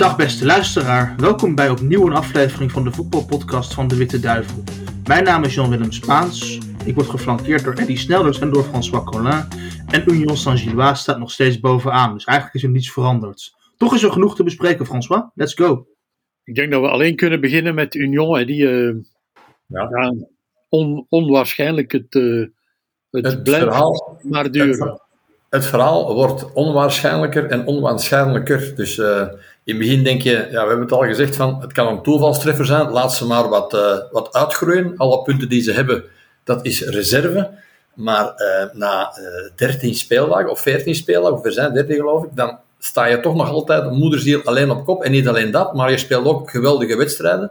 Dag beste luisteraar, welkom bij opnieuw een aflevering van de voetbalpodcast van de Witte Duivel. Mijn naam is Jan-Willem Spaans, ik word geflankeerd door Eddie Snelders en door François Collin. En Union Saint-Gilloise staat nog steeds bovenaan, dus eigenlijk is er niets veranderd. Toch is er genoeg te bespreken, François. Let's go. Ik denk dat we alleen kunnen beginnen met Union, die uh, ja. ja on, onwaarschijnlijk het, uh, het, het blijft verhaal, maar duren het verhaal wordt onwaarschijnlijker en onwaarschijnlijker. Dus uh, in het begin denk je, ja, we hebben het al gezegd, van, het kan een toevalstreffer zijn, laat ze maar wat, uh, wat uitgroeien. Alle punten die ze hebben, dat is reserve. Maar uh, na 13 speeldagen, of 14 speeldagen, of er zijn 13 geloof ik, dan sta je toch nog altijd moederziel alleen op kop. En niet alleen dat, maar je speelt ook geweldige wedstrijden.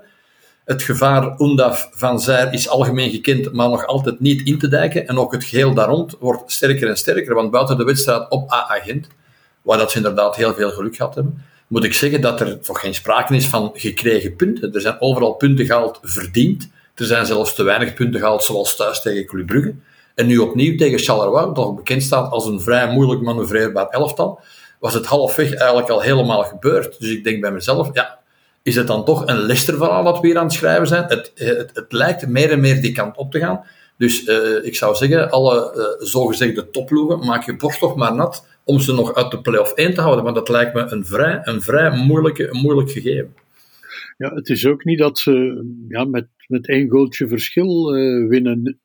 Het gevaar Undaf van Zijr is algemeen gekend, maar nog altijd niet in te dijken. En ook het geheel daar rond wordt sterker en sterker, want buiten de wedstrijd op A-agent, waar dat ze inderdaad heel veel geluk gehad hebben, moet ik zeggen dat er toch geen sprake is van gekregen punten. Er zijn overal punten gehaald verdiend. Er zijn zelfs te weinig punten gehaald, zoals thuis tegen Club Brugge. En nu opnieuw tegen Charleroi, dat bekend staat als een vrij moeilijk manoeuvreerbaar elftal, was het halfweg eigenlijk al helemaal gebeurd. Dus ik denk bij mezelf, ja, is het dan toch een Leicester-verhaal dat we hier aan het schrijven zijn. Het, het, het, lijkt meer en meer die kant op te gaan. Dus uh, ik zou zeggen, alle uh, zogezegde topploegen, maak je borst toch maar nat om ze nog uit de play-off 1 te houden. Want dat lijkt me een vrij, een vrij moeilijke, moeilijk gegeven. Ja, het is ook niet dat ze ja, met, met één goaltje verschil winnen.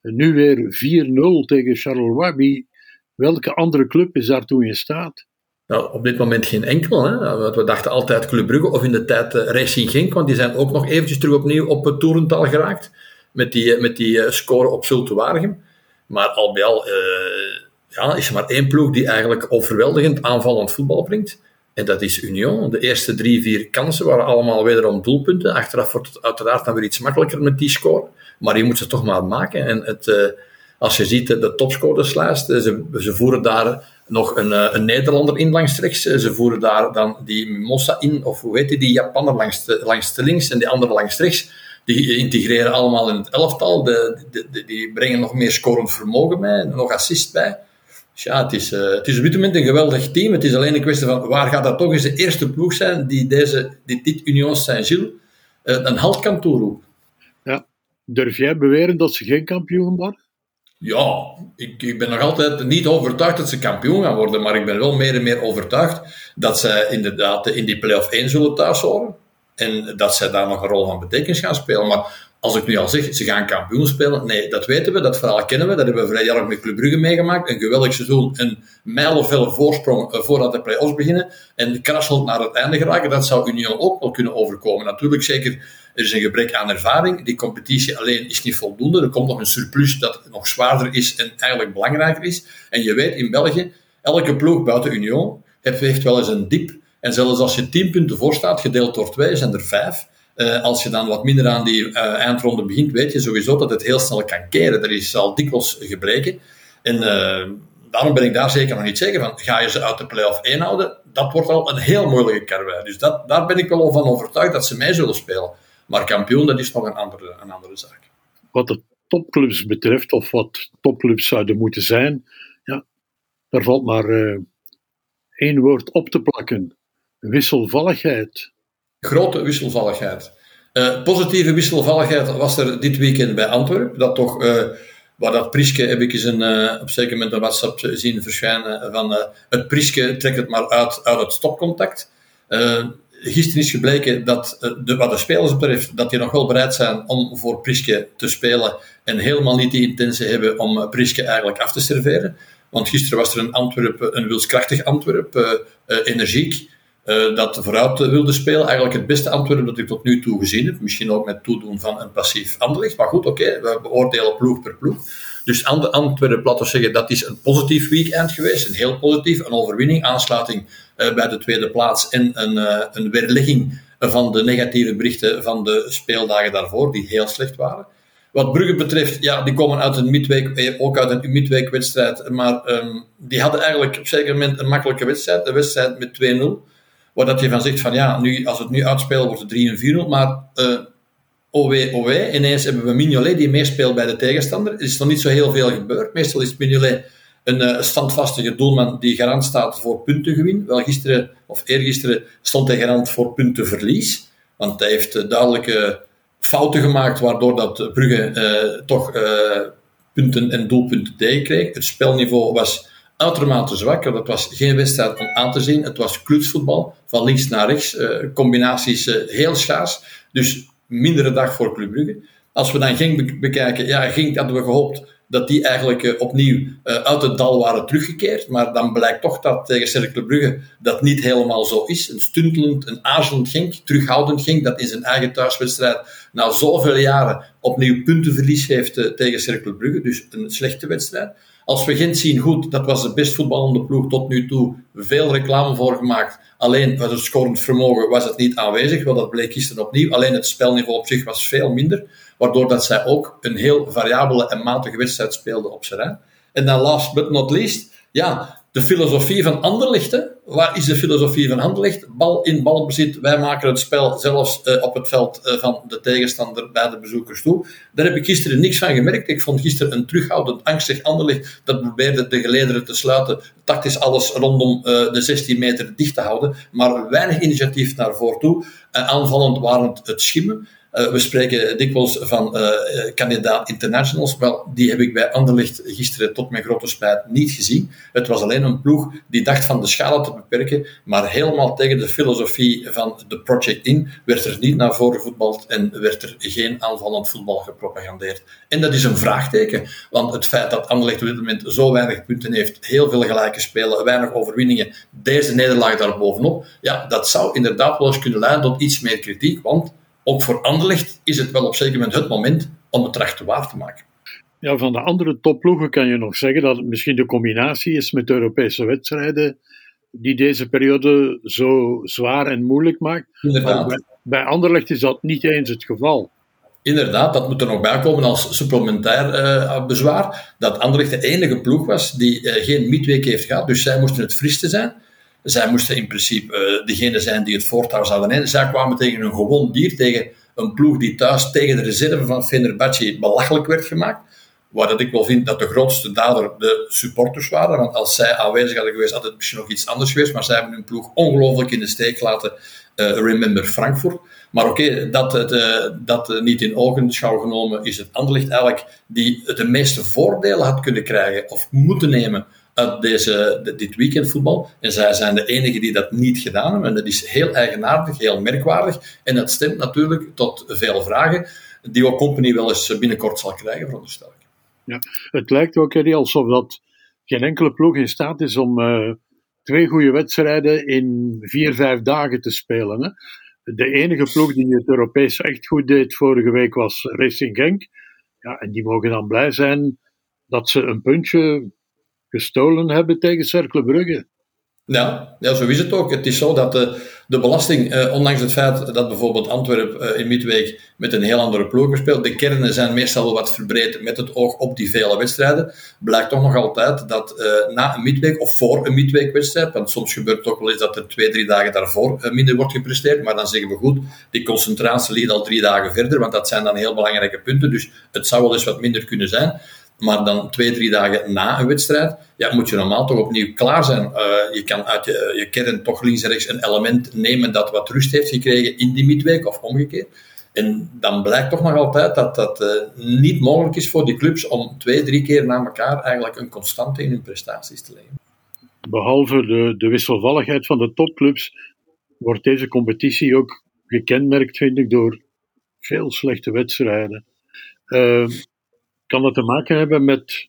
Nu weer 4-0 tegen Charleroi. welke andere club is daartoe in staat? Nou, op dit moment geen enkel. Hè. Want we dachten altijd Club Brugge of in de tijd uh, Racing Genk, want die zijn ook nog eventjes terug opnieuw op het toerental geraakt. Met die, met die uh, score op Zulte. Maar al bij al ja, is er maar één ploeg die eigenlijk overweldigend aanvallend voetbal brengt. En dat is Union. De eerste drie, vier kansen waren allemaal wederom doelpunten. Achteraf wordt het uiteraard dan weer iets makkelijker met die score. Maar je moet ze toch maar maken. En het, als je ziet de topscorerslijst, ze, ze voeren daar nog een, eh, een Nederlander in langs rechts. Eh, ze voeren daar dan die Mossa in, of hoe heet die, die Japaner langs de, langs de links en die andere langs rechts. Die integreren allemaal in het elftal. De, de, die brengen nog meer scorend vermogen bij, nog assist bij. Dus ja, het is, het is op dit moment een geweldig team. Het is alleen een kwestie van waar gaat dat toch eens de eerste ploeg zijn die, deze, die dit Union Saint-Gilles een halt kan toeroepen. Ja. Durf jij beweren dat ze geen kampioen worden? Ja, ik, ik, ben nog altijd niet overtuigd dat ze kampioen gaan worden, maar ik ben wel meer en meer overtuigd dat zij inderdaad in die play-off 1 zullen thuis horen. En dat zij daar nog een rol van betekenis gaan spelen. Maar als ik nu al zeg, ze gaan kampioen spelen, nee, dat weten we, dat verhaal kennen we. Dat hebben we vrij jaar met Club Brugge meegemaakt. Een geweldig seizoen, een mijlenvelle voorsprong eh, voordat de play-offs beginnen. En krasseld naar het einde geraken, dat zou Union ook wel kunnen overkomen. Natuurlijk, zeker er is een gebrek aan ervaring. Die competitie alleen is niet voldoende. Er komt nog een surplus dat nog zwaarder is en eigenlijk belangrijker is. En je weet, in België, elke ploeg buiten Union heeft wel eens een diep. En zelfs als je 10 punten voor staat, gedeeld door 2, zijn er 5. Uh, eh, als je dan wat minder aan die uh, eindronde begint, weet je sowieso dat het heel snel kan keren. Er is al dikwijls gebreken. En uh, daarom ben ik daar zeker nog niet zeker van. Ga je ze uit de play-off 1 houden? Dat wordt al een heel moeilijke karwei. Dus dat, daar ben ik wel van overtuigd dat ze mee zullen spelen. Maar kampioen, dat is nog een andere, een andere zaak. Wat de topclubs betreft, of wat topclubs zouden moeten zijn, ja, daar valt maar uh, één woord op te plakken: wisselvalligheid. Grote wisselvalligheid. Uh, positieve wisselvalligheid was er dit weekend bij Antwerpen. Dat toch, uh, waar dat Priske heb ik eens een, uh, op zeker moment een WhatsApp zien verschijnen van het Priske trekt het maar uit, uit het stopcontact gisteren is gebleken dat, eh, de, wat de spelers betreft, dat die nog wel bereid zijn om voor Priske te spelen en helemaal niet die intentie hebben om eh, Priske eigenlijk af te serveren. Want gisteren was er een Antwerp, een wilskrachtig Antwerp, energiek, dat vooruit wilde spelen. Eigenlijk het beste Antwerp dat ik tot nu toe gezien heb. Misschien ook met toedoen van een passief Anderlecht. Maar goed, oké, we beoordelen ploeg per ploeg. Dus Antwerpen, laten we zeggen, dat is een positief weekend geweest. Een heel positief, een overwinning, aansluiting uh, bij de tweede plaats en een, uh, een weerlegging van de negatieve berichten van de speeldagen daarvoor, die heel slecht waren. Wat Brugge betreft, ja, die komen uit een midweek, eh, ook uit een midweekwedstrijd, maar um, die hadden eigenlijk op zeker moment een makkelijke wedstrijd, een wedstrijd met 2-0. Waar dat je van zegt van ja, nu, als het nu uitspelen wordt het 3-4-0, maar OW, OW, ineens hebben we Mignolet die meespeelt bij de tegenstander. Er is nog niet zo heel veel gebeurd. Meestal is Mignolet een uh, standvastige doelman die garant staat voor puntengewin. Wel, gisteren of eergisteren stond hij garant voor puntenverlies. Want hij heeft uh, duidelijke fouten gemaakt, waardoor dat Brugge uh, toch punten en doelpunten tegenkreeg. Het spelniveau was uitermate zwak. Dat was geen wedstrijd om aan te zien. Het was klutsvoetbal, van links naar rechts. combinaties heel schaars. Dus mindere dag voor Club Brugge. Als we dan Genk bekijken, ja, Genk hadden we gehoopt dat die eigenlijk uh, opnieuw uh, uit het dal waren teruggekeerd. Maar dan blijkt toch dat tegen Cercle Brugge dat niet helemaal zo is. Een stuntelend, een aarzelend Genk, terughoudend Genk, dat in zijn eigen thuiswedstrijd na zoveel jaren opnieuw puntenverlies heeft uh, tegen Cercle Brugge. Dus een slechte wedstrijd. Als we Gent zien, goed, dat was de best voetballende ploeg tot nu toe. Veel reclame voor gemaakt. Alleen wat het scorend vermogen was het niet aanwezig, want dat bleek gisteren opnieuw. Alleen het spelniveau op zich was veel minder, waardoor dat zij ook een heel variabele en matige wedstrijd speelden op zijn En dan last but not least, ja, de filosofie van Anderlecht. Waar is de filosofie van Anderlecht? Bal in balbezit. Wij maken het spel zelfs uh, op het veld uh, van de tegenstander bij de bezoekers toe. Daar heb ik gisteren niks van gemerkt. Ik vond gisteren een terughoudend, angstig Anderlecht dat probeerde de gelederen te sluiten. Tactisch alles rondom uh, de 16 meter dicht te houden. Maar weinig initiatief naar voren toe. aanvallend waren het schimmen. Uh, we spreken dikwijls van uh, kandidaat internationals. Wel, die heb ik bij Anderlecht gisteren tot mijn grote spijt niet gezien. Het was alleen een ploeg die dacht van de schade te beperken, maar helemaal tegen de filosofie van de Project In werd er niet naar voren gevoetbald en werd er geen aanvallend voetbal gepropagandeerd. En dat is een vraagteken, want het feit dat Anderlecht op dit moment zo weinig punten heeft, heel veel gelijke spelen, weinig overwinningen, deze nederlaag daarbovenop, ja, dat zou inderdaad wel eens kunnen leiden tot iets meer kritiek, want ook voor Anderlecht is het wel op zeker moment het moment om het recht waar te maken. Ja, van de andere topploegen kan je nog zeggen dat het misschien de combinatie is met de Europese wedstrijden die deze periode zo zwaar en moeilijk maakt. Inderdaad. Bij, bij Anderlecht is dat niet eens het geval. Inderdaad, dat moet er nog bij komen als supplementair uh, bezwaar. Dat Anderlecht de enige ploeg was die uh, geen midweek heeft gehad. Dus zij moesten het friste zijn. Zij moesten in principe uh, degene zijn die het voortouw zouden nemen. Zij kwamen tegen een gewoon dier, tegen een ploeg die thuis tegen de reserve van Fenerbahce belachelijk werd gemaakt. Waar dat ik wel vind dat de grootste dader de supporters waren. Want als zij aanwezig hadden geweest, had het misschien nog iets anders geweest. Maar zij hebben hun ploeg ongelooflijk in de steek laten. Uh, remember Frankfurt. Maar oké, dat, uh, dat niet in ogenschouw genomen is het Anderlicht eigenlijk die de meeste voordelen had kunnen krijgen of moeten nemen uit deze, dit weekendvoetbal. En zij zijn de enigen die dat niet gedaan hebben. En dat is heel eigenaardig, heel merkwaardig. En dat stemt natuurlijk tot veel vragen die ook Company wel eens binnenkort zal krijgen, veronderstel ik. Ja, het lijkt ook Eddie, alsof dat geen enkele ploeg in staat is om uh, twee goede wedstrijden in vier, vijf dagen te spelen. Hè? De enige ploeg die het Europees echt goed deed vorige week was Racing Genk. Ja, en die mogen dan blij zijn dat ze een puntje gestolen hebben tegen Cercle Brugge. Ja, ja, zo is het ook. Het is zo dat de, de belasting, eh, ondanks het feit dat bijvoorbeeld Antwerpen eh, in midweek met een heel andere ploeg speelt, de kernen zijn meestal wat verbreed met het oog op die vele wedstrijden, blijkt toch nog altijd dat eh, na een midweek of voor een midweekwedstrijd, want soms gebeurt het ook wel eens dat er twee, drie dagen daarvoor eh, minder wordt gepresteerd, maar dan zeggen we goed, die concentratie ligt al drie dagen verder, want dat zijn dan heel belangrijke punten, dus het zou wel eens wat minder kunnen zijn. Maar dan twee, drie dagen na een wedstrijd, ja, moet je normaal toch opnieuw klaar zijn. Uh, je kan uit je, je kern toch links en rechts een element nemen dat wat rust heeft gekregen in die midweek of omgekeerd. En dan blijkt toch nog altijd dat dat uh, niet mogelijk is voor die clubs om twee, drie keer na elkaar eigenlijk een constante in hun prestaties te leggen. Behalve de, de wisselvalligheid van de topclubs wordt deze competitie ook gekenmerkt, vind ik, door veel slechte wedstrijden. Uh, kan dat te maken hebben met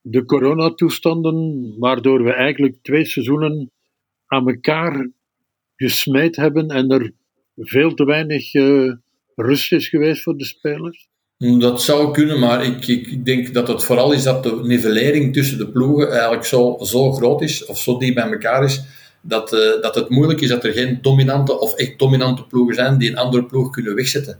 de coronatoestanden, waardoor we eigenlijk twee seizoenen aan elkaar gesmeed hebben en er veel te weinig uh, rust is geweest voor de spelers? Dat zou kunnen, maar ik, ik, denk dat het vooral is dat de nivellering tussen de ploegen eigenlijk zo, zo groot is, of zo diep bij elkaar is, dat, uh, dat het moeilijk is dat er geen dominante of echt dominante ploegen zijn die een andere ploeg kunnen wegzetten.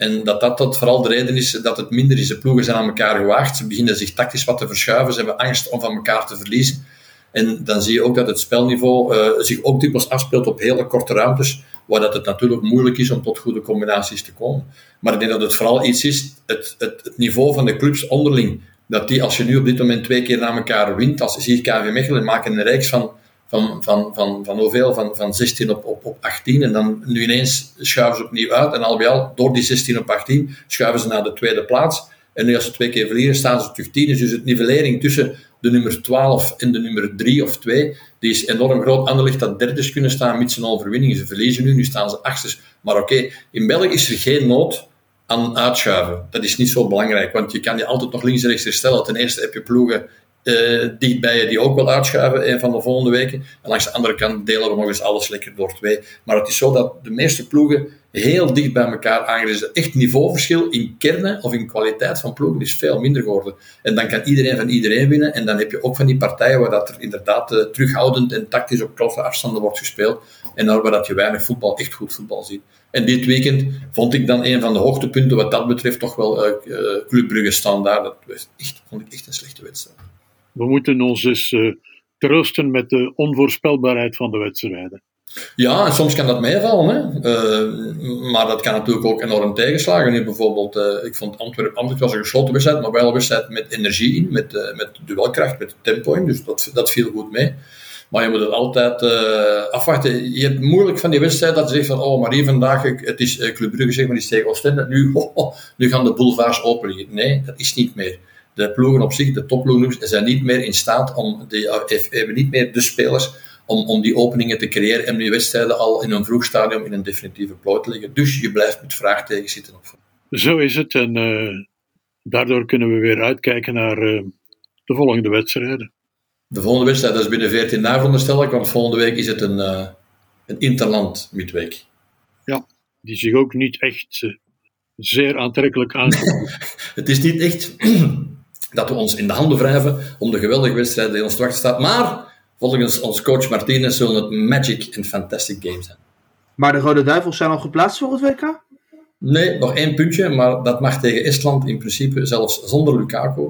En dat dat, dat vooral de reden is dat het minder is. De ploegen zijn aan elkaar gewaagd. Ze beginnen zich tactisch wat te verschuiven. Ze hebben angst om van elkaar te verliezen. En dan zie je ook dat het spelniveau uh, zich ook dikwijls afspeelt op hele korte ruimtes, waar dat het natuurlijk moeilijk is om tot goede combinaties te komen. Maar ik denk dat het vooral iets is, het, het, het niveau van de clubs onderling dat die, als je nu op dit moment twee keer na elkaar wint, als je ziet KV Mechelen, maken een reeks van, van, van, van, van hoeveel? Van, van 16 op, op, op 18. En dan nu ineens schuiven ze opnieuw uit. En al bij al, door die 16 op 18, schuiven ze naar de tweede plaats. En nu als ze twee keer verliezen, staan ze terug 10. Dus het nivellering tussen de nummer 12 en de nummer 3 of 2, die is enorm groot. Anderlicht dat derde kunnen staan met zijn overwinning. Ze verliezen nu, nu staan ze achtste. Maar oké, in België is er geen nood aan uitschuiven. Dat is niet zo belangrijk, want je kan je altijd nog links en rechts herstellen. Ten eerste heb je ploegen uh, je die ook wel uitschuiven een van de volgende weken. En langs de andere kant delen we nog eens alles lekker door twee. Maar het is zo dat de meeste ploegen heel dicht bij elkaar aangerezen. Echt niveauverschil in kernen of in kwaliteit van ploegen is veel minder geworden. En dan kan iedereen van iedereen winnen. En dan heb je ook van die partijen waar dat er inderdaad uh, terughoudend en tactisch op kloffe afstanden wordt gespeeld. En waar dat je weinig voetbal, echt goed voetbal ziet. En dit weekend vond ik dan een van de hoogtepunten wat dat betreft toch wel uh, Club Brugge standaard. Dat was echt, vond ik echt een slechte wedstrijd. We moeten ons eens uh, troosten met de onvoorspelbaarheid van de wedstrijden. Ja, en soms kan dat meevallen. Hè. Uh, maar dat kan natuurlijk ook enorm tegenslagen. Nu bijvoorbeeld, uh, ik vond Antwerpen, Antwerpen was een gesloten wedstrijd, maar wel een wedstrijd met energie in, met, met duelkracht, met tempo in. Dus dat, dat viel goed mee. Maar je moet het altijd afwachten. Je hebt moeilijk van die wedstrijd dat je zegt van, oh, maar hier vandaag, het is Club Brugge, zeg maar, die is tegen Oostende. Nu, nu gaan de boulevards open Nee, dat is niet meer de ploegen op zich, de topploegen, zijn niet meer in staat om, die, hebben niet meer de spelers om, om die openingen te creëren en die wedstrijden al in een vroeg stadium in een definitieve plooi te leggen. Dus je blijft met vraagtekens zitten op. Zo is het en uh, daardoor kunnen we weer uitkijken naar uh, de volgende wedstrijden. De volgende wedstrijd dat is binnen 14 dagen veronderstel ik, want volgende week is het een, uh, een interland midweek. Ja, die zich ook niet echt zeer aantrekkelijk aanvoelt. het is niet echt dat we ons in de handen wrijven om de geweldige wedstrijd die ons te wachten staat. Maar volgens ons coach Martinez zullen het magic en fantastic games zijn. Maar de Rode Duivels zijn al geplaatst voor het WK? Nee, nog één puntje, maar dat mag tegen Estland in principe zelfs zonder Lukaku.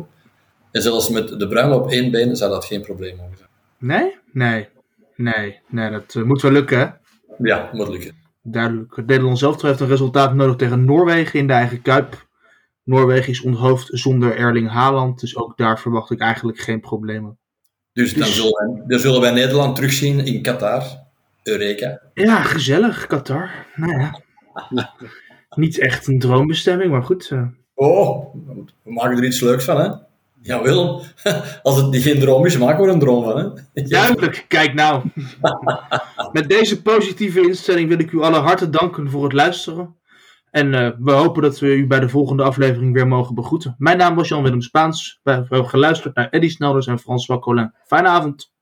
En zelfs met de Bruin op één been zou dat geen probleem mogen zijn. Nee? Nee. Nee, nee dat uh, moet wel lukken, hè? Ja, moet lukken. Duidelijk. Nederland zelf heeft een resultaat nodig tegen Noorwegen in de eigen Kuip. Noorwegen is onthoofd zonder Erling Haaland, dus ook daar verwacht ik eigenlijk geen problemen. Dus, dan, dus- zullen wij, dan zullen wij Nederland terugzien in Qatar. Eureka. Ja, gezellig, Qatar. Nou ja. Niet echt een droombestemming, maar goed. Uh. Oh, we maken er iets leuks van, hè? Ja, Willem, als het niet geen droom is, maken we er een droom van. Hè? Duidelijk, kijk nou. Met deze positieve instelling wil ik u alle harte danken voor het luisteren. En uh, we hopen dat we u bij de volgende aflevering weer mogen begroeten. Mijn naam was Jan-Willem Spaans. We hebben geluisterd naar Eddie Snelders en François Collin. Fijne avond.